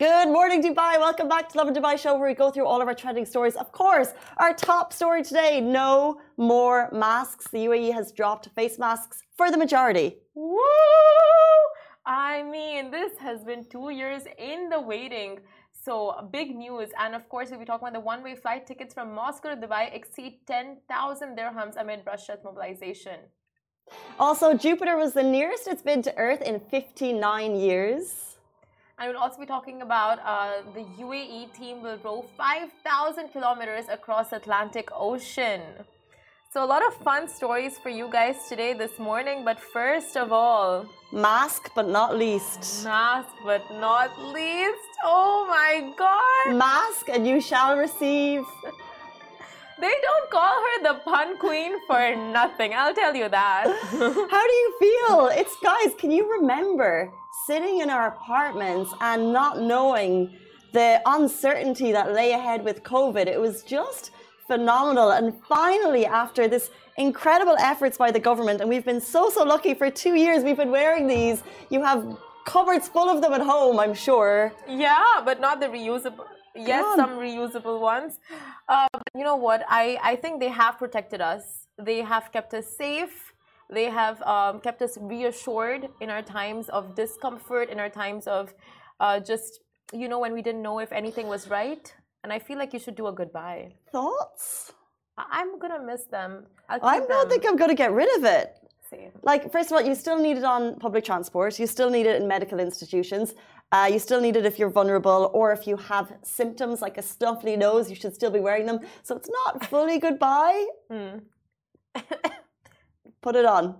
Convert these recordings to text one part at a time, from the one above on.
Good morning, Dubai. Welcome back to Lovin Dubai show where we go through all of our trending stories. Of course, our top story today no more masks. The UAE has dropped face masks for the majority. Woo! I mean, this has been two years in the waiting. So, big news. And of course, we'll be talking about the one way flight tickets from Moscow to Dubai exceed 10,000 dirhams amid Russia's mobilization. Also, Jupiter was the nearest it's been to Earth in 59 years. And we'll also be talking about uh, the UAE team will row 5,000 kilometers across Atlantic Ocean. So a lot of fun stories for you guys today this morning, but first of all, mask but not least. Mask but not least. Oh my god. Mask and you shall receive. They don't call her the pun queen for nothing. I'll tell you that. How do you feel? It's guys, can you remember sitting in our apartments and not knowing the uncertainty that lay ahead with COVID? It was just phenomenal. And finally, after this incredible efforts by the government, and we've been so, so lucky for two years, we've been wearing these. You have cupboards full of them at home, I'm sure. Yeah, but not the reusable. Yes, some reusable ones. Uh, you know what? I, I think they have protected us. They have kept us safe. They have um, kept us reassured in our times of discomfort, in our times of uh, just, you know, when we didn't know if anything was right and I feel like you should do a goodbye. Thoughts? I'm gonna miss them. I don't them. think I'm gonna get rid of it. Like, first of all, you still need it on public transport. You still need it in medical institutions. Uh, you still need it if you're vulnerable or if you have symptoms like a stuffy nose. You should still be wearing them. So it's not fully goodbye. Mm. Put it on.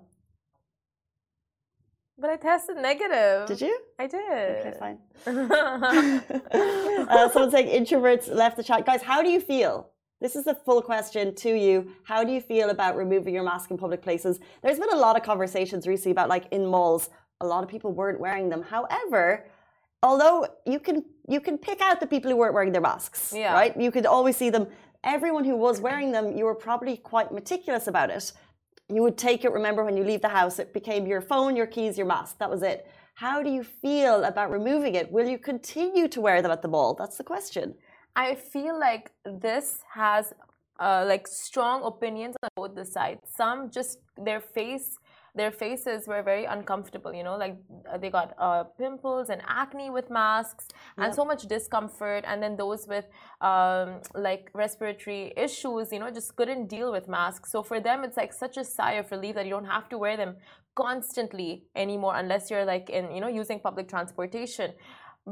But I tested negative. Did you? I did. Okay, fine. uh, someone saying introverts left the chat. Guys, how do you feel? This is a full question to you. How do you feel about removing your mask in public places? There's been a lot of conversations recently about like in malls, a lot of people weren't wearing them. However, although you can you can pick out the people who weren't wearing their masks, yeah. right? You could always see them. Everyone who was wearing them, you were probably quite meticulous about it you would take it, remember, when you leave the house, it became your phone, your keys, your mask. That was it. How do you feel about removing it? Will you continue to wear them at the mall? That's the question. I feel like this has uh, like strong opinions on both the sides. Some just their face their faces were very uncomfortable you know like uh, they got uh, pimples and acne with masks and yep. so much discomfort. And then those with um, like respiratory issues you know just couldn't deal with masks. So for them it's like such a sigh of relief that you don't have to wear them constantly anymore unless you're like in you know using public transportation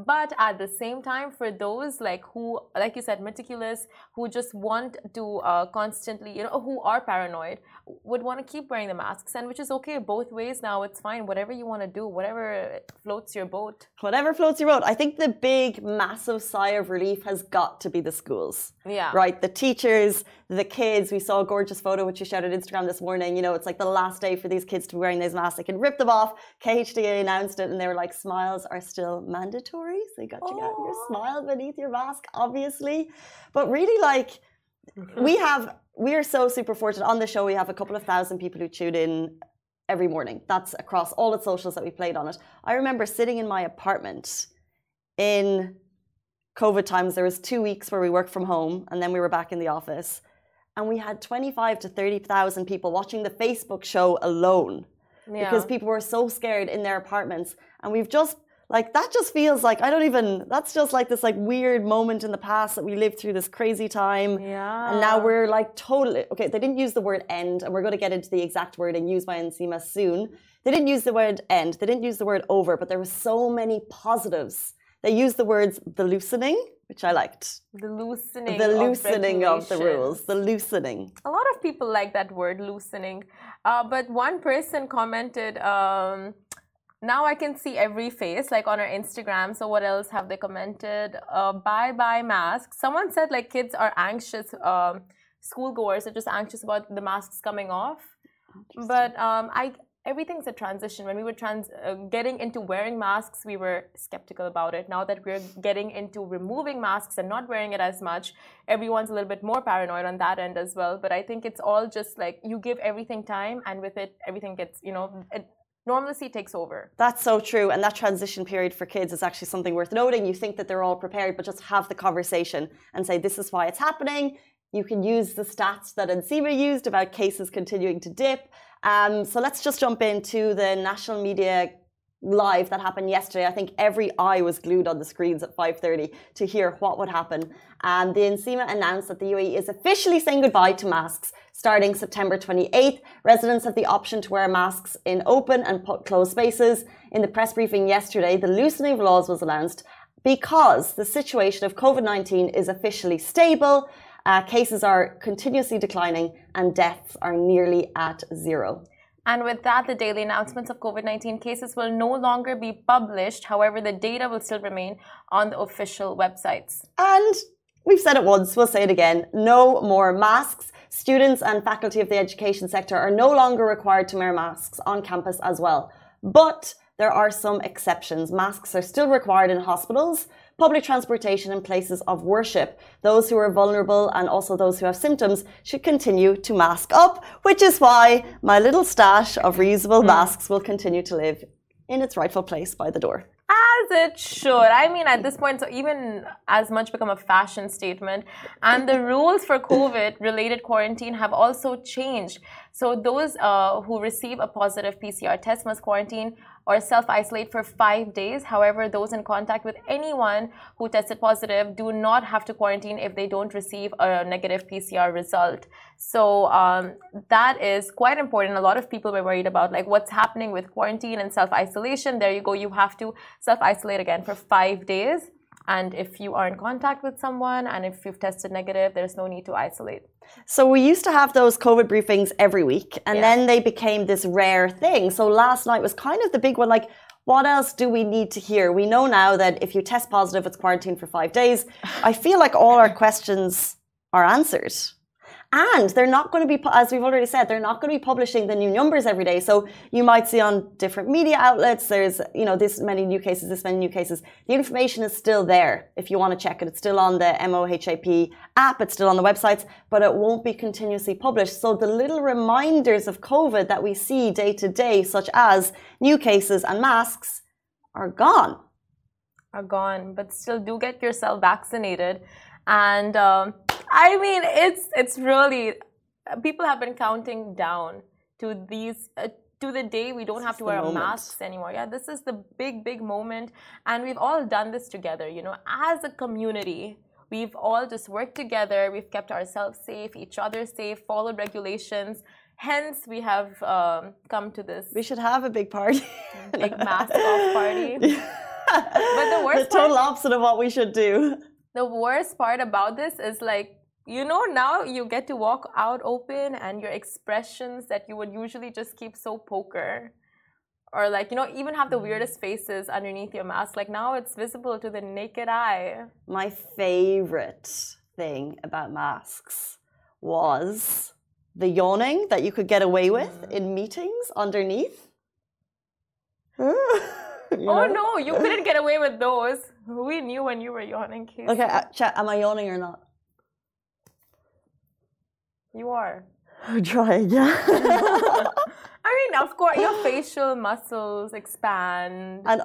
but at the same time for those like who like you said meticulous who just want to uh, constantly you know who are paranoid would want to keep wearing the masks and which is okay both ways now it's fine whatever you want to do whatever floats your boat. Whatever floats your boat. I think the big massive sigh of relief has got to be the schools. Yeah. Right? The teachers the kids. We saw a gorgeous photo which you shared on instagram this morning. You know it's like the last day for these kids to be wearing those masks. They can rip them off. KHDA announced it and they were like smiles are still mandatory so you got to get your smile beneath your mask obviously but really like mm-hmm. we have we are so super fortunate on the show. We have a couple of thousand people who tune in every morning. That's across all the socials that we played on it. I remember sitting in my apartment in COVID times. There was two weeks where we worked from home, and then we were back in the office, and we had twenty five to thirty thousand people watching the Facebook show alone. Yeah. Because people were so scared in their apartments. And we've just like that just feels like I don't even that's just like this like weird moment in the past that we lived through this crazy time. Yeah. And now we're like totally okay, they didn't use the word end, and we're gonna get into the exact word and use by NCEMA soon. They didn't use the word end, they didn't use the word over, but there were so many positives. They used the words the loosening, which I liked. The loosening. The loosening of, of the rules. The loosening. A lot of people like that word, loosening. Uh, but one person commented, um, now I can see every face, like on our Instagram. So what else have they commented? Uh, bye bye mask. Someone said like kids are anxious. Um, schoolgoers are just anxious about the masks coming off. But um, I everything's a transition. When we were trans uh, getting into wearing masks, we were skeptical about it. Now that we're getting into removing masks and not wearing it as much, everyone's a little bit more paranoid on that end as well. But I think it's all just like you give everything time, and with it, everything gets you know. It, normalcy takes over. That's so true. And that transition period for kids is actually something worth noting. You think that they're all prepared, but just have the conversation and say, this is why it's happening. You can use the stats that NCEMA used about cases continuing to dip. Um, so let's just jump into the national media live that happened yesterday. I think every eye was glued on the screens at 5.30 to hear what would happen. And the NCEMA announced that the UAE is officially saying goodbye to masks starting September 28th. Residents have the option to wear masks in open and closed spaces. In the press briefing yesterday, the loosening of laws was announced because the situation of COVID-19 is officially stable. Uh, cases are continuously declining and deaths are nearly at zero. And with that, the daily announcements of COVID 19 cases will no longer be published. However, the data will still remain on the official websites. And we've said it once, we'll say it again no more masks. Students and faculty of the education sector are no longer required to wear masks on campus as well. But there are some exceptions. Masks are still required in hospitals, public transportation, and places of worship. Those who are vulnerable and also those who have symptoms should continue to mask up, which is why my little stash of reusable Hmm. masks will continue to live in its rightful place by the door. As it should. I mean, at this point, so even as much become a fashion statement. And the rules for COVID related quarantine have also changed. So, those uh, who receive a positive PCR test must quarantine or self isolate for five days. However, those in contact with anyone who tested positive do not have to quarantine if they don't receive a negative PCR result. So, um, that is quite important. A lot of people were worried about like what's happening with quarantine and self isolation. There you go, you have to self isolate again for five days. And if you are in contact with someone and if you've tested negative, there's no need to isolate. So we used to have those COVID briefings every week, and Yeah. then they became this rare thing. So last night was kind of the big one. Like, what else do we need to hear? We know now that if you test positive, it's quarantine for five days. I feel like all our questions are answered. And they're not going to be, as we've already said, they're not going to be publishing the new numbers every day. So you might see on different media outlets, there's, you know, this many new cases, this many new cases. The information is still there if you want to check it. It's still on the MOHAP app, it's still on the websites, but it won't be continuously published. So the little reminders of COVID that we see day to day, such as new cases and masks, are gone. Are gone, but still do get yourself vaccinated. And um, I mean, it's it's really people have been counting down to these. Uh, to the day we don't This have to wear moment. masks anymore. Yeah, this is the big, big moment. And we've all done this together, you know, as a community. We've all just worked together. We've kept ourselves safe, each other safe, followed regulations. Hence, we have um, come to this We should have a big party. big mask off party. but the worst the total part- opposite of what we should do. The worst part about this is like, you know, now you get to walk out open and your expressions that you would usually just keep so poker. Or like, you know, even have the weirdest faces underneath your mask. Like now it's visible to the naked eye. My favorite thing about masks was the yawning that you could get away with Mm. in meetings underneath. You Oh no, you couldn't get away with those. We knew when you were yawning, Casey. Okay, uh, chat, am I yawning or not? You are. Try again. I mean, of course, your facial muscles expand. and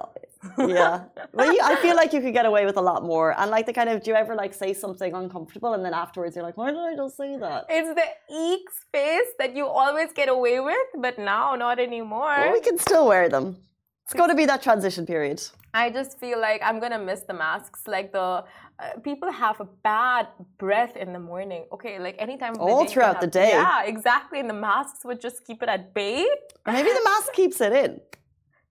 yeah, but you, I feel like you could get away with a lot more. And like the kind of, do you ever like say something uncomfortable and then afterwards you're like, why did I just say that? It's the eek face that you always get away with, but now not anymore. Well, we can still wear them. It's going to be that transition period. I just feel like I'm gonna miss the masks. Like the uh, people have a bad breath in the morning. Okay, like anytime All day you can throughout the day. Yeah, exactly. And the masks would just keep it at bay, Or maybe the mask keeps it in,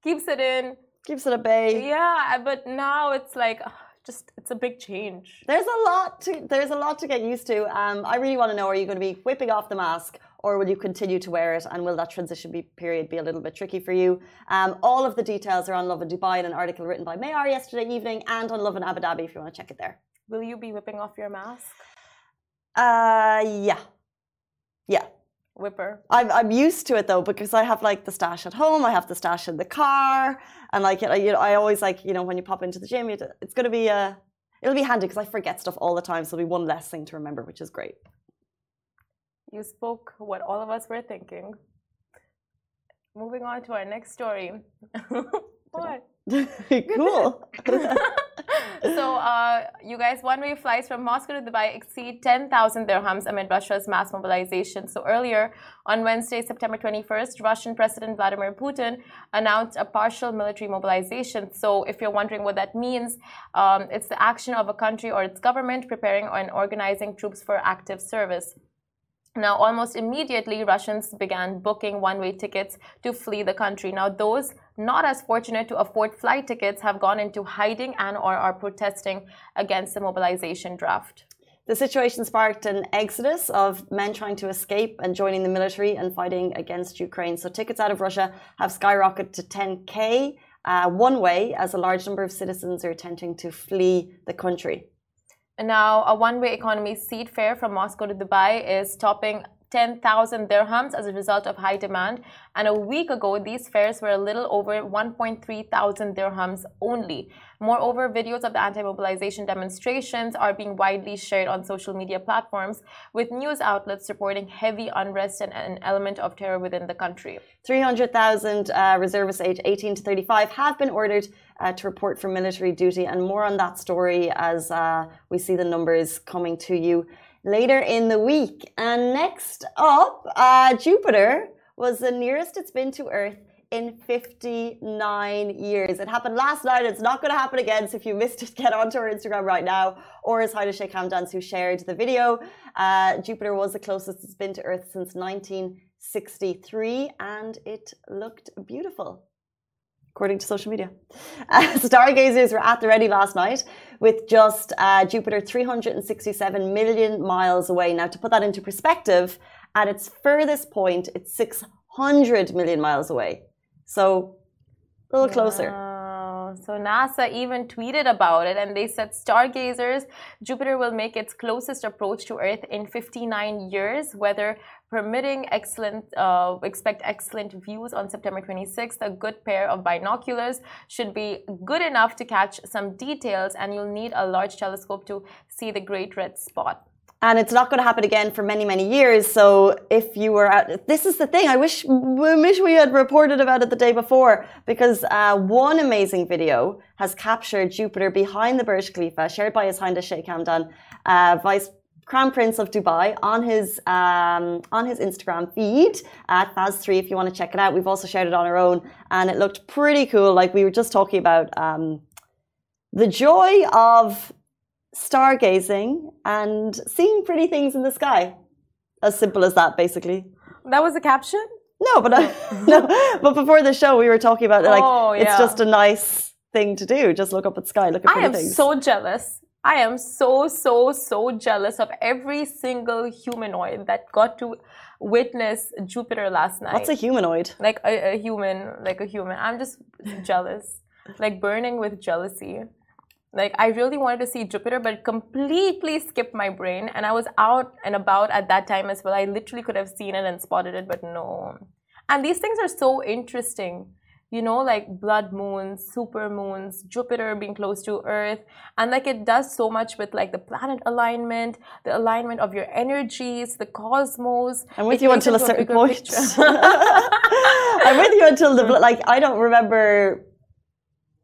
keeps it in. keeps it at bay. Yeah, but now it's like ugh, just it's a big change. There's a lot to there's a lot to get used to. Um, I really want to know: Are you going to be whipping off the mask, or will you continue to wear it? And will that transition be, period be a little bit tricky for you? Um, all of the details are on Lovin Dubai in an article written by Mayar yesterday evening, and on Lovin Abu Dhabi if you want to check it there. Will you be whipping off your mask, Uh, yeah, yeah. whipper? I'm I'm used to it though because I have like the stash at home, I have the stash in the car, and like you know, I always like you know when you pop into the gym, it's going to be uh, it'll be handy because I forget stuff all the time, so it'll be one less thing to remember, which is great. You spoke what all of us were thinking. moving on to our next story. what? cool. so, uh, you guys, one-way flights from Moscow to Dubai exceed 10,000 dirhams amid Russia's mass mobilization. So earlier on Wednesday, September 21st, Russian President Vladimir Putin announced a partial military mobilization. So, if you're wondering what that means, um, it's the action of a country or its government preparing and organizing troops for active service. Now, almost immediately, Russians began booking one way tickets to flee the country. Now, those not as fortunate to afford flight tickets have gone into hiding and or are protesting against the mobilization draft. The situation sparked an exodus of men trying to escape and joining the military and fighting against Ukraine. So, tickets out of Russia have skyrocketed to 10k uh, one way as a large number of citizens are attempting to flee the country. Now, a one way economy seat fare from Moscow to Dubai is topping 10,000 dirhams as a result of high demand. And a week ago, these fares were a little over 1.3 thousand dirhams only. Moreover, videos of the anti mobilization demonstrations are being widely shared on social media platforms, with news outlets reporting heavy unrest and an element of terror within the country. 300,000 uh, reservists aged 18 to 35 have been ordered uh, to report for military duty, and more on that story as uh, we see the numbers coming to you later in the week. And next up, uh, Jupiter was the nearest it's been to Earth in 59 years. It happened last night. It's not going to happen again. So if you missed it, get onto our Instagram right now. Or as Haida Sheikh Hamdans, who shared the video. Uh, Jupiter was the closest it's been to Earth since 1963, and it looked beautiful according to social media. Uh, stargazers were at the ready last night with just uh, Jupiter 367 million miles away. Now, to put that into perspective, at its furthest point, it's 600 million miles away. So, a little closer. So NASA even tweeted about it and they said stargazers, Jupiter will make its closest approach to Earth in 59 years, weather permitting excellent uh, expect excellent views on September 26th. A good pair of binoculars should be good enough to catch some details and you'll need a large telescope to see the great red spot and it's not going to happen again for many many years. So if you were out this is the thing. I wish wish we had reported about it the day before because uh, one amazing video has captured jupiter behind the burj khalifa shared by his highness sheikh hamdan uh, vice crown prince of dubai on his um, on his instagram feed at faz3 if you want to check it out. We've also shared it on our own and it looked pretty cool. Like we were just talking about um, the joy of stargazing and seeing pretty things in the sky. As simple as that, basically. That was a caption? No, but I, no, but before the show, we were talking about like oh, yeah. it's just a nice thing to do. Just look up at sky, look at pretty I am things. so jealous. I am so so so jealous of every single humanoid that got to witness Jupiter last night. What's a humanoid? Like a, a human, like a human. I'm just jealous, like burning with jealousy like i really wanted to see jupiter but it completely skipped my brain and i was out and about at that time as well. I literally could have seen it and spotted it but no. And these things are so interesting. You know like blood moons super moons jupiter being close to earth and like it does so much with like the planet alignment the alignment of your energies the cosmos. I'm with you until a certain a point. i'm with you until the like i don't remember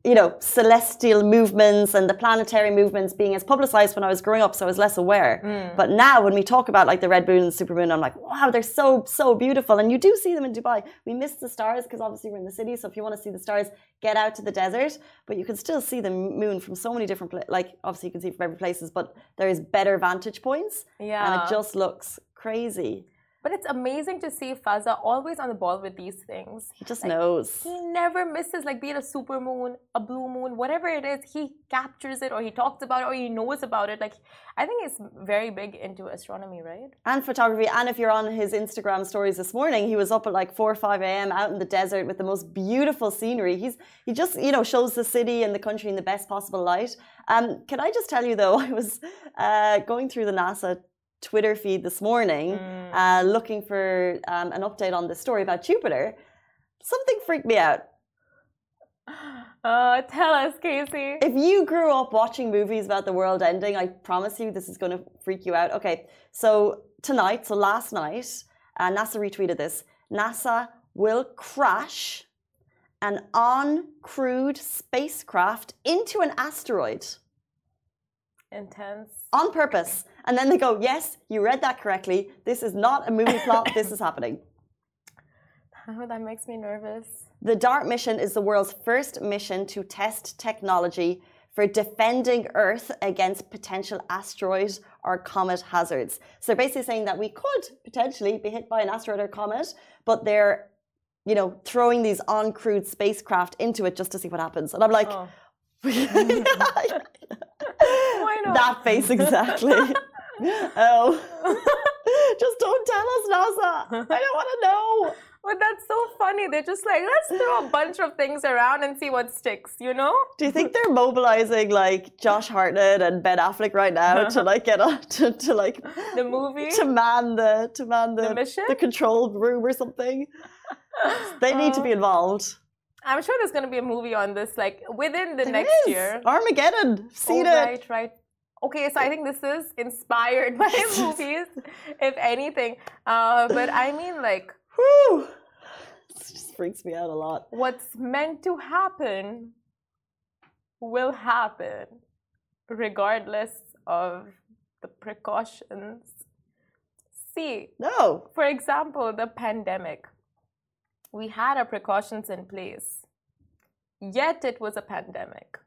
you know, celestial movements and the planetary movements being as publicized when I was growing up, so I was less aware. Mm. But now, when we talk about like the red moon and super moon, I'm like, wow, they're so so beautiful, and you do see them in Dubai. We miss the stars because obviously we're in the city, so if you want to see the stars, get out to the desert. But you can still see the moon from so many different places. Like obviously you can see from every places, but there is better vantage points, yeah, and it just looks crazy. But it's amazing to see Fazza always on the ball with these things. He just like, knows. He never misses, like be it a super moon, a blue moon, whatever it is, he captures it or he talks about it or he knows about it. Like I think he's very big into astronomy, right? And photography. And if you're on his Instagram stories this morning, he was up at like four or five AM out in the desert with the most beautiful scenery. He's he just, you know, shows the city and the country in the best possible light. Um, can I just tell you though, I was uh, going through the NASA Twitter feed this morning mm. uh, looking for um, an update on this story about Jupiter, something freaked me out. Uh, tell us, Casey. If you grew up watching movies about the world ending, I promise you this is going to freak you out. Okay, so tonight, so last night, uh, NASA retweeted this. NASA will crash an uncrewed spacecraft into an asteroid Intense. on purpose. And then they go, Yes, you read that correctly. This is not a movie plot. this is happening. Oh, that makes me nervous. The DART mission is the world's first mission to test technology for defending Earth against potential asteroid or comet hazards. So they're basically saying that we could potentially be hit by an asteroid or comet, but they're, you know, throwing these uncrewed spacecraft into it just to see what happens. And I'm like, Oh. Why not? That face exactly. Oh, just don't tell us, NASA. I don't want to know. But that's so funny. They're just like, let's throw a bunch of things around and see what sticks, you know? Do you think they're mobilizing like Josh Hartnett and Ben Affleck right now to like get on to, to like The movie? to man the to man the The mission? the control room or something? They need to be Uh, involved. I'm sure there's going to be a movie on this, like within the There next is. year. Armageddon. Seen oh, it. Right, right. Okay, so I think this is inspired by movies, if anything. Uh, but I mean, like, Whew. It just freaks me out a lot. what's meant to happen will happen, regardless of the precautions. See, No. for example, the pandemic. We had our precautions in place, yet it was a pandemic.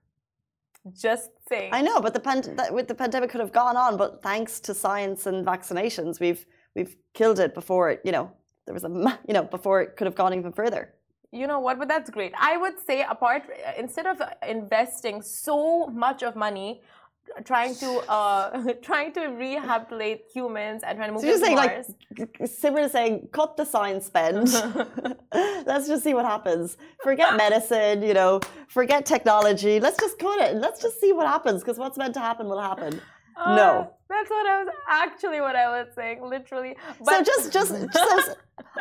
Just saying. I know, but the pand- that, with the pandemic could have gone on, but thanks to science and vaccinations, we've we've killed it before it. You know, there was a you know before it could have gone even further. You know what? But that's great. I would say, apart instead of investing so much of money trying to uh, trying to rehabilitate humans and trying to move So you're to saying like Mars. Simran is saying, cut the science spend. Let's just see what happens. Forget medicine, you know, forget technology. Let's just cut it. Let's just see what happens because what's meant to happen will happen. Uh, no. that's what I was actually what I was saying, literally. But so just, just, just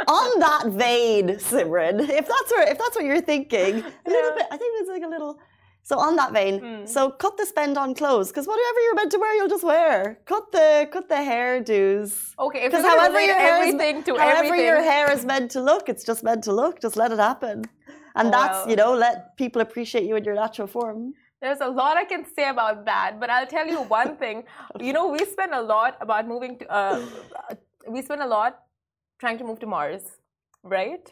on that vein, Simran, if that's where, if that's what you're thinking, a little Yeah. bit. I think it's like a little. So on that vein, Mm. so cut the spend on clothes because whatever you're meant to wear, you'll just wear. Cut the, cut the hairdos. okay, if Because however your hair everything is, to however everything, your hair is meant to look, it's just meant to look. Just let it happen, and Oh, that's well. you know let people appreciate you in your natural form. There's a lot I can say about that, but I'll tell you one thing. You know, we spend a lot about moving to. Uh, we spend a lot trying to move to Mars, right?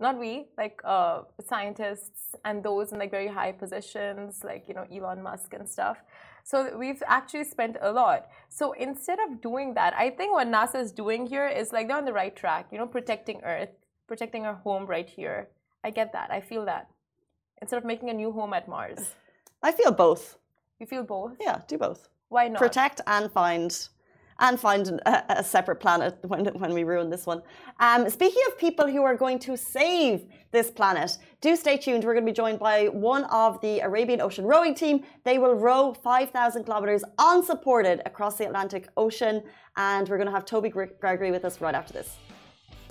Not we, like uh, scientists and those in like very high positions, like you know Elon Musk and stuff. So we've actually spent a lot. So instead of doing that, I think what NASA is doing here is like they're on the right track. You know, protecting Earth, protecting our home right here. I get that. I feel that. Instead of making a new home at Mars. I feel both. You feel both? Yeah, do both. Why not? Protect and find, and find a, a separate planet when when we ruin this one. Um, speaking of people who are going to save this planet, do stay tuned. We're going to be joined by one of the Arabian Ocean rowing team. They will row 5,000 kilometers unsupported across the Atlantic Ocean, and we're going to have Toby Gregory with us right after this.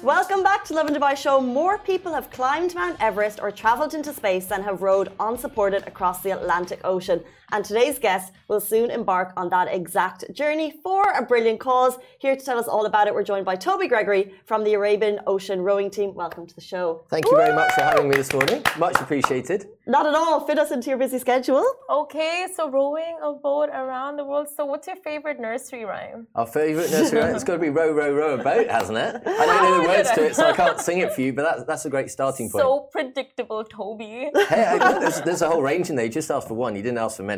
Welcome back to Lovin Dubai Show. More people have climbed Mount Everest or travelled into space than have rowed unsupported across the Atlantic Ocean. And today's guest will soon embark on that exact journey for a brilliant cause. Here to tell us all about it, we're joined by Toby Gregory from the Arabian Ocean rowing team. Welcome to the show. Thank you very much for having me this morning. Much appreciated. Not at all. Fit us into your busy schedule. Okay, so rowing a boat around the world. So, what's your favorite nursery rhyme? Our favourite nursery rhyme, it's got to be row, row, row a boat, hasn't it? I don't know the words to it, so I can't sing it for you, but that's, that's a great starting point. So predictable, Toby. Hey, I, there's, there's a whole range in there. You just asked for one, you didn't ask for many.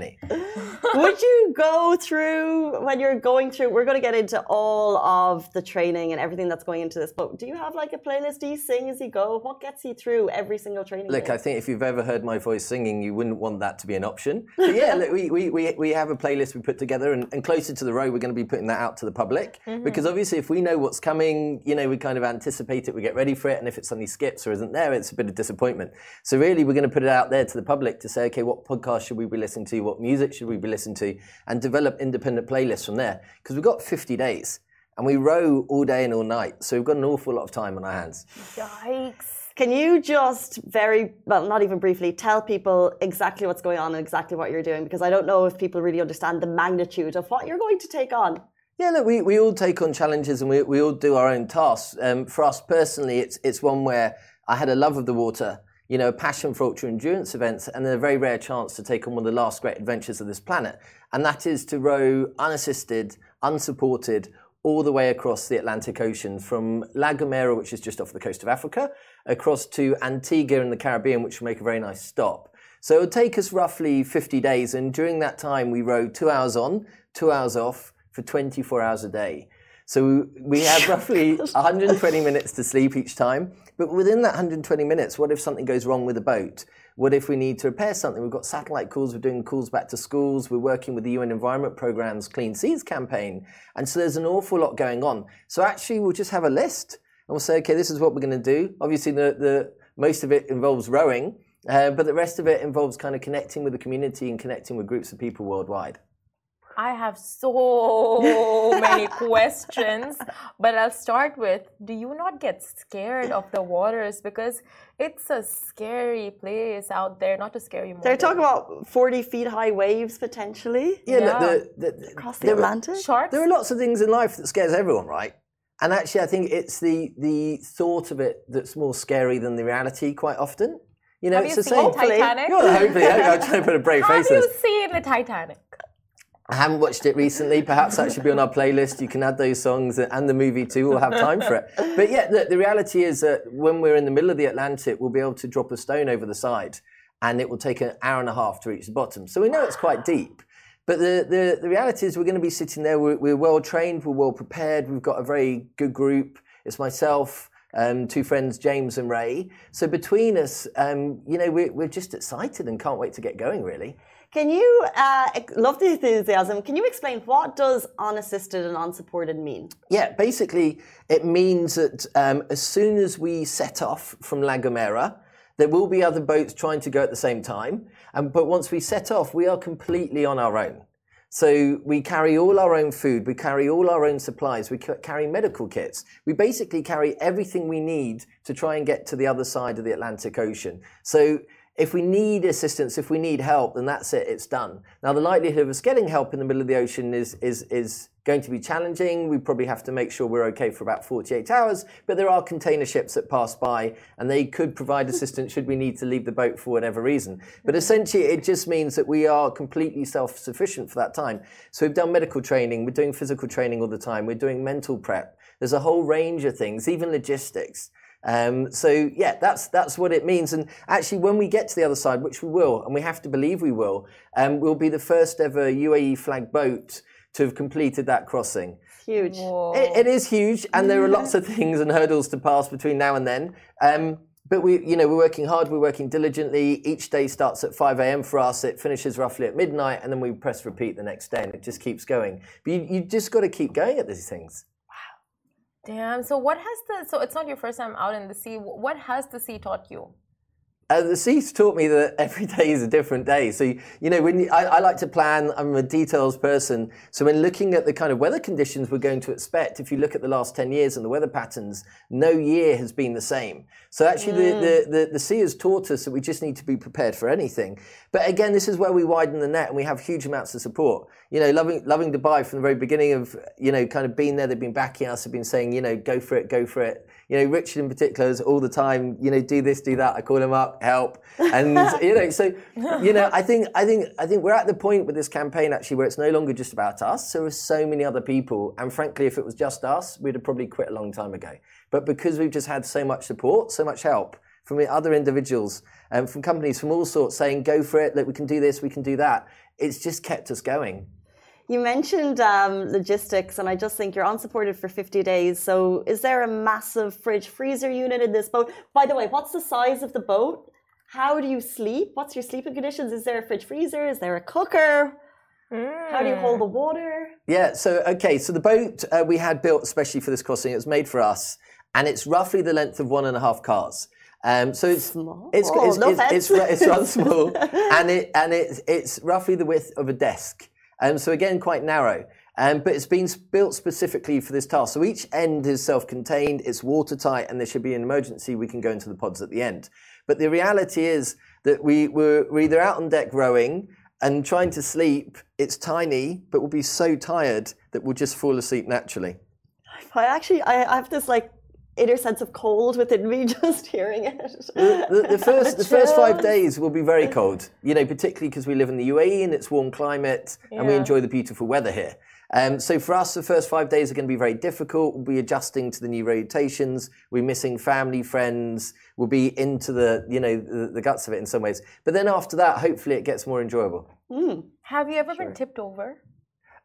Would you go through, when you're going through, we're going to get into all of the training and everything that's going into this, but do you have like a playlist? Do you sing as you go? What gets you through every single training? Look, day? I think if you've ever heard my voice singing, you wouldn't want that to be an option. But yeah, look, we, we, we, we have a playlist we put together, and, and closer to the row, we're going to be putting that out to the public. Mm-hmm. Because obviously, if we know what's coming, you know, we kind of anticipate it, we get ready for it, and if it suddenly skips or isn't there, it's a bit of disappointment. So, really, we're going to put it out there to the public to say, okay, what podcast should we be listening to? What music should we be listening to? And develop independent playlists from there. Because we've got 50 days. And we row all day and all night. So we've got an awful lot of time on our hands. Yikes. Can you just very, well, not even briefly, tell people exactly what's going on and exactly what you're doing? Because I don't know if people really understand the magnitude of what you're going to take on. Yeah, look, we, we all take on challenges and we, we all do our own tasks. Um, for us personally, it's, it's one where I had a love of the water, you know, passion for ultra endurance events, and a very rare chance to take on one of the last great adventures of this planet. And that is to row unassisted, unsupported, all the way across the Atlantic Ocean from La Gomera, which is just off the coast of Africa, across to Antigua in the Caribbean, which will make a very nice stop. So it would take us roughly 50 days, and during that time, we rowed two hours on, two hours off for 24 hours a day. So we have roughly 120 minutes to sleep each time. But within that 120 minutes, what if something goes wrong with the boat? What if we need to repair something? We've got satellite calls, we're doing calls back to schools, we're working with the UN Environment Programme's Clean Seas campaign. And so there's an awful lot going on. So actually, we'll just have a list and we'll say, okay, this is what we're going to do. Obviously, the, the, most of it involves rowing, uh, but the rest of it involves kind of connecting with the community and connecting with groups of people worldwide. I have so many questions, but I'll start with Do you not get scared of the waters? Because it's a scary place out there, not to scare you more. They're talking about 40 feet high waves potentially. Yeah, Yeah. The, the, the, Across the there are- Atlantic? Sharks? There are lots of things in life that scares everyone, right? And actually, I think it's the the thought of it that's more scary than the reality quite often. You know, Have it's you the seen same. Hopefully. Titanic? Well, hopefully, I'm trying to put a brave Have face on you this. seen the Titanic? I haven't watched it recently. Perhaps that should be on our playlist. You can add those songs and the movie too. We'll have time for it. But yeah, the, reality is that when we're in the middle of the Atlantic, we'll be able to drop a stone over the side and it will take an hour and a half to reach the bottom. So we know it's quite deep. But the, the, the reality is we're going to be sitting there. We're, we're well trained. We're well prepared. We've got a very good group. It's myself, um, two friends, James and Ray. So between us, um, you know, we're, we're just excited and can't wait to get going, really. Can you, uh, love the enthusiasm, can you explain what does unassisted and unsupported mean? Yeah, basically, it means that um, as soon as we set off from La Gomera, there will be other boats trying to go at the same time. Um, but once we set off, we are completely on our own. So we carry all our own food, we carry all our own supplies, we carry medical kits. We basically carry everything we need to try and get to the other side of the Atlantic Ocean. So if we need assistance, if we need help, then that's it, it's done. Now, the likelihood of us getting help in the middle of the ocean is, is, is going to be challenging. We probably have to make sure we're okay for about 48 hours, but there are container ships that pass by and they could provide assistance should we need to leave the boat for whatever reason. But mm-hmm. essentially, it just means that we are completely self sufficient for that time. So we've done medical training, we're doing physical training all the time, we're doing mental prep. There's a whole range of things, even logistics. Um, so yeah, that's that's what it means. And actually, when we get to the other side, which we will, and we have to believe we will, um, we'll be the first ever UAE flag boat to have completed that crossing. Huge. It, it is huge, and there are lots of things and hurdles to pass between now and then. Um, but we, you know, we're working hard. We're working diligently. Each day starts at 5 a.m. for us. It finishes roughly at midnight, and then we press repeat the next day, and it just keeps going. But you, you just got to keep going at these things. Damn. So what has the so it's not your first time out in the sea. What has the sea taught you? Uh, the seas taught me that every day is a different day. So, you know, when you, I, I like to plan, I'm a details person. So, when looking at the kind of weather conditions we're going to expect, if you look at the last 10 years and the weather patterns, no year has been the same. So, actually, the, the, the, the sea has taught us that we just need to be prepared for anything. But again, this is where we widen the net and we have huge amounts of support. You know, loving, Lovin Dubai from the very beginning of, you know, kind of being there, they've been backing us, have been saying, you know, go for it, go for it you know, Richard in particular is all the time, you know, do this, do that. I call him up, help, and you know, so you know, I think, I think, I think we're at the point with this campaign actually where it's no longer just about us. There are so many other people, and frankly, if it was just us, we'd have probably quit a long time ago. But because we've just had so much support, so much help from other individuals and from companies from all sorts saying, "Go for it! Look, we can do this, we can do that." It's just kept us going. You mentioned um, logistics, and I just think you're unsupported for 50 days. So, is there a massive fridge freezer unit in this boat? By the way, what's the size of the boat? How do you sleep? What's your sleeping conditions? Is there a fridge freezer? Is there a cooker? How do you hold the water? Yeah, so okay, so the boat uh, we had built especially for this crossing, it was made for us, and it's roughly the length of one and a half cars. Um, so it's Small. it's Oh, it's, no it's, it's, it's rather small, and it and it's it's roughly the width of a desk. Um, so again, quite narrow. Um, but it's been built specifically for this task. So each end is self-contained, it's watertight, and there should be an emergency. We can go into the pods at the end. But the reality is that we we're, we're either out on deck rowing, and trying to sleep, it's tiny, but we'll be so tired that we'll just fall asleep naturally. I actually, I have this like inner sense of cold within me just hearing it. The, the, the first, the first five days will be very cold, you know, particularly because we live in the UAE and it's warm climate and we enjoy the beautiful weather here. Um, so for us, the first five days are going to be very difficult. We'll be adjusting to the new rotations. We're missing family, friends. We'll be into the, you know, the, the guts of it in some ways. But then after that, hopefully it gets more enjoyable. Have you ever been tipped over?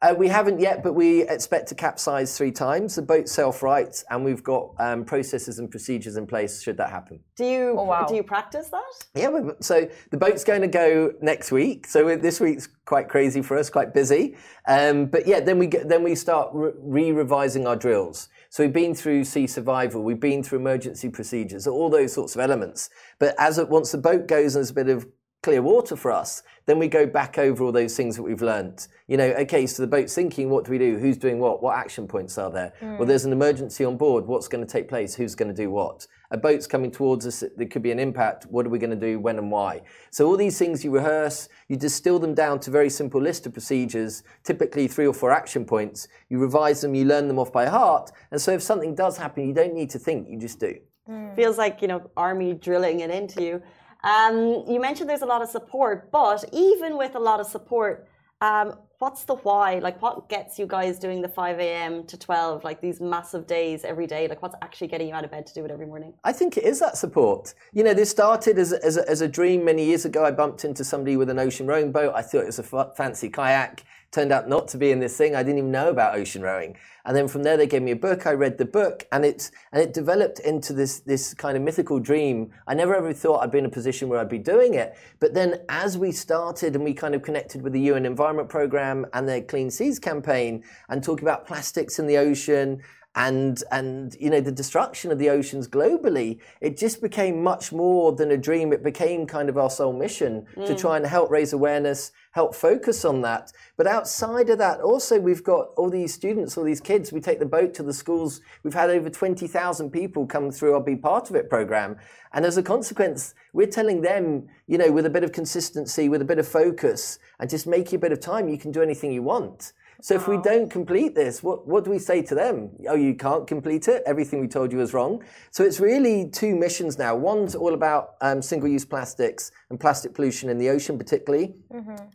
Uh, we haven't yet, but we expect to capsize three times. The boat's self-right, and we've got um, processes and procedures in place should that happen. Do you Oh, wow. do you practice that? Yeah, we- so the boat's going to go next week. So this week's quite crazy for us, quite busy. Um, but yeah, then we get, then we start re revising our drills. So we've been through sea survival, we've been through emergency procedures, all those sorts of elements. But as it, once the boat goes and there's a bit of clear water for us, then we go back over all those things that we've learnt. You know, okay, so the boat's sinking, what do we do? Who's doing what? What action points are there? Well, hmm. there's an emergency on board, what's going to take place? Who's going to do what? A boat's coming towards us, there could be an impact, what are we going to do, when and why? So all these things you rehearse, you distill them down to a very simple list of procedures, typically three or four action points, you revise them, you learn them off by heart, and so if something does happen, you don't need to think, you just do. Hmm. Feels like you know army drilling it into you. Um, you mentioned there's a lot of support, but even with a lot of support, um, what's the why? Like, what gets you guys doing the 5 a.m. to 12, like these massive days every day? Like, what's actually getting you out of bed to do it every morning? I think it is that support. You know, this started as a, as as a dream many years ago. I bumped into somebody with an ocean rowing boat. I thought it was a fancy kayak. Turned out not to be in this thing. I didn't even know about ocean rowing. And then from there, they gave me a book. I read the book, and it and it developed into this this kind of mythical dream. I never ever thought I'd be in a position where I'd be doing it. But then, as we started and we kind of connected with the UN Environment Programme and their Clean Seas campaign, and talking about plastics in the ocean and and you know the destruction of the oceans globally it just became much more than a dream. It became kind of our sole mission to mm. try and help raise awareness help focus on that. But outside of that also we've got all these students all these kids. We take the boat to the schools. We've had over 20,000 people come through our be part of it program. And as a consequence we're telling them you know with a bit of consistency with a bit of focus and just making a bit of time you can do anything you want so if we don't complete this, what, what do we say to them? Oh, you can't complete it. Everything we told you was wrong. So it's really two missions now. One's all about um, single-use plastics and plastic pollution in the ocean, particularly.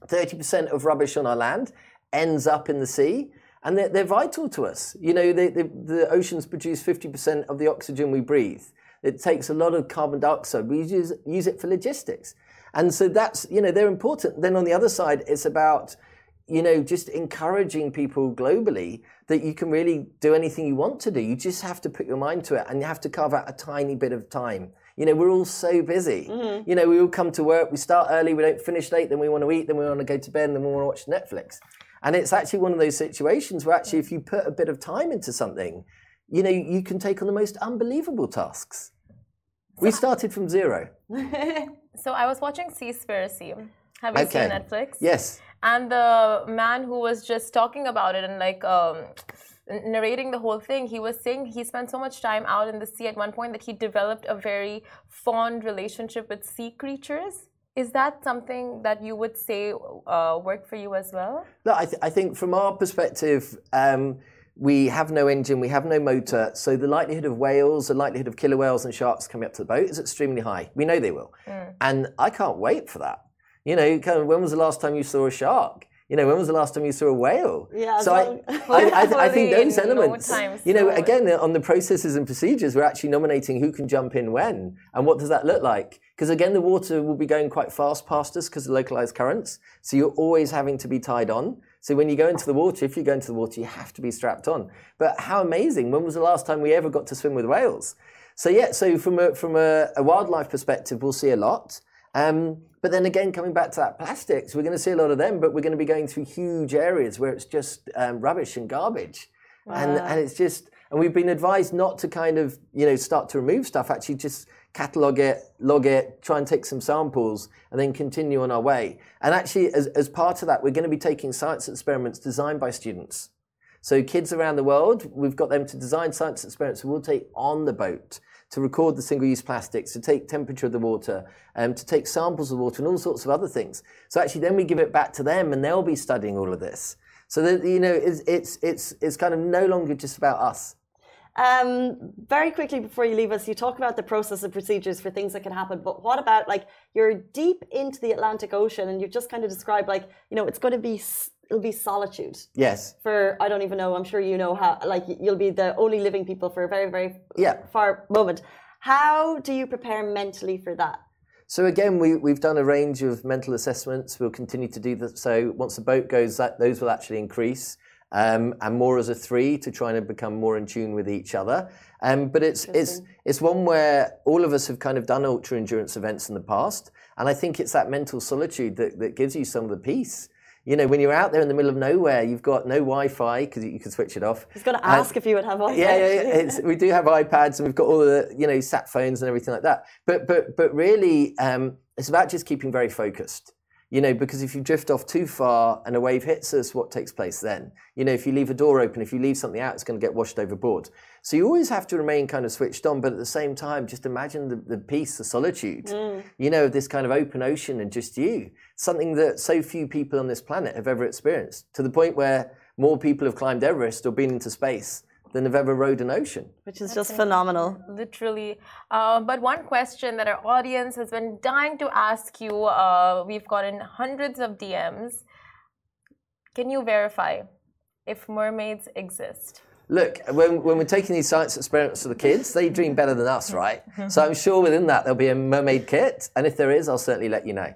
30% of rubbish on our land ends up in the sea. And they're, they're vital to us. You know, they, they, the oceans produce 50% of the oxygen we breathe. It takes a lot of carbon dioxide. We use, use it for logistics. And so that's, you know, they're important. Then on the other side, it's about you know, just encouraging people globally that you can really do anything you want to do. You just have to put your mind to it and you have to carve out a tiny bit of time. You know, we're all so busy. Mm-hmm. You know, we all come to work, we start early, we don't finish late, then we want to eat, then we want to go to bed, and then we want to watch Netflix. And it's actually one of those situations where actually, if you put a bit of time into something, you know, you can take on the most unbelievable tasks. We started from zero. So I was watching Seaspiracy. Have you Okay. seen Netflix? Yes. And the man who was just talking about it and like um, narrating the whole thing, he was saying he spent so much time out in the sea at one point that he developed a very fond relationship with sea creatures. Is that something that you would say uh, worked for you as well? no I, th- I think from our perspective, um, we have no engine, we have no motor, so the likelihood of whales, the likelihood of killer whales and sharks coming up to the boat is extremely high. We know they will. And I can't wait for that. You know, kind of, when was the last time you saw a shark? You know, when was the last time you saw a whale? Yeah, So I, well- I, I, I think those elements, time you know, soon. again, on the processes and procedures, we're actually nominating who can jump in when and what does that look like? Because again, the water will be going quite fast past us because of localized currents. So you're always having to be tied on. So when you go into the water, if you go into the water, you have to be strapped on. But how amazing! When was the last time we ever got to swim with whales? So yeah, so from a from a, a wildlife perspective, we'll see a lot. Um, but then again, coming back to that plastics, we're going to see a lot of them, but we're going to be going through huge areas where it's just um, rubbish and garbage, and and it's just and we've been advised not to kind of you know start to remove stuff. Actually, just catalog it, log it, try and take some samples, and then continue on our way. And actually, as as part of that, we're going to be taking science experiments designed by students. So kids around the world, we've got them to design science experiments we'll take on the boat. To record the single-use plastics, to take temperature of the water, um, to take samples of water, and all sorts of other things. So actually, then we give it back to them, and they'll be studying all of this. So that you know, it's it's it's, it's kind of no longer just about us. Um, very quickly before you leave us, you talk about the process and procedures for things that can happen. But what about like you're deep into the Atlantic Ocean and you've just kind of described like you know it's going to be it'll be solitude. Yes. For I don't even know. I'm sure you know how. Like you'll be the only living people for a very very yeah. far moment. How do you prepare mentally for that? So again, we, we've done a range of mental assessments. We'll continue to do that. So once the boat goes, that those will actually increase um, and more as a three to try and become more in tune with each other. Um, but it's it's it's one where all of us have kind of done ultra endurance events in the past, and I think it's that mental solitude that, that gives you some of the peace. You know, when you're out there in the middle of nowhere, you've got no Wi-Fi because you can switch it off. Was going to ask and, if you would have Wi-Fi. Yeah, yeah, yeah. we do have iPads and we've got all the you know sat phones and everything like that. But but but really, um, it's about just keeping very focused. You know, because if you drift off too far and a wave hits us, what takes place then? You know, if you leave a door open, if you leave something out, it's going to get washed overboard. So you always have to remain kind of switched on, but at the same time, just imagine the, the peace, the solitude, mm. you know, this kind of open ocean and just you. Something that so few people on this planet have ever experienced, to the point where more people have climbed Everest or been into space than have ever rode an ocean. Which is That's just phenomenal. Literally. Uh, but one question that our audience has been dying to ask you uh, we've gotten hundreds of DMs. Can you verify if mermaids exist? Look, when, when we're taking these science experiments to the kids, they dream better than us, right? so I'm sure within that there'll be a mermaid kit, and if there is, I'll certainly let you know.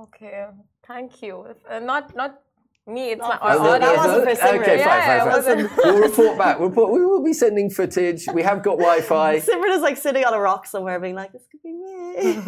Okay, thank you. Uh, not not me, it's my oh, oh, that wasn't for Simran. Okay, fine, yeah, fine, fine. we'll report back. We'll put, we will be sending footage. We have got Wi-Fi. Simran is like sitting on a rock somewhere, being like, "This could be me."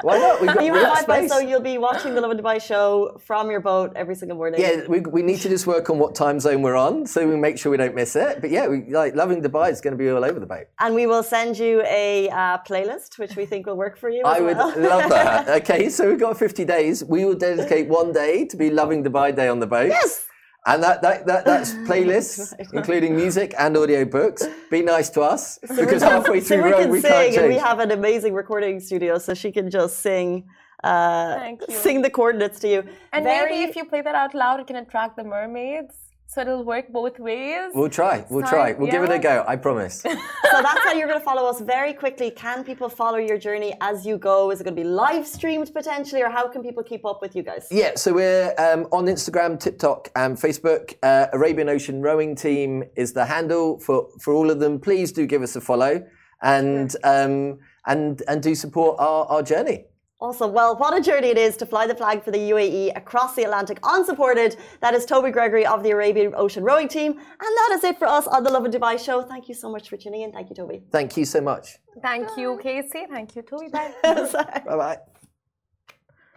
Why not? We've got, you have Wi-Fi, so you'll be watching the Lovin Dubai show from your boat every single morning. Yeah, we, we need to just work on what time zone we're on, so we make sure we don't miss it. But yeah, we, like Lovin Dubai is going to be all over the boat. And we will send you a uh, playlist, which we think will work for you. I would well. love that. Okay, so we've got 50 days. We will dedicate one day to be Lovin Dubai Day on the boat. Yes. And that, that, that that's playlists, including music and audio books. Be nice to us so because halfway through Rome we can't change. And we have an amazing recording studio, so she can just sing, uh, sing the coordinates to you. And Very... maybe if you play that out loud, it can attract the mermaids. So it'll work both ways. We'll try. We'll try. We'll yeah. give it a go. I promise. so that's how you're going to follow us very quickly. Can people follow your journey as you go? Is it going to be live streamed potentially, or how can people keep up with you guys? Yeah, so we're um, on Instagram, TikTok, and Facebook. Uh, Arabian Ocean Rowing Team is the handle for for all of them. Please do give us a follow and um, and and do support our, our journey. Awesome. Well, what a journey it is to fly the flag for the UAE across the Atlantic unsupported. That is Toby Gregory of the Arabian Ocean Rowing Team. And that is it for us on the Lovin Dubai show. Thank you so much for tuning in. Thank you, Toby. Thank you so much. Thank Bye. you, Casey. Thank you, Toby. Bye. bye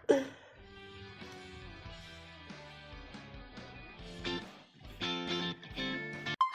bye.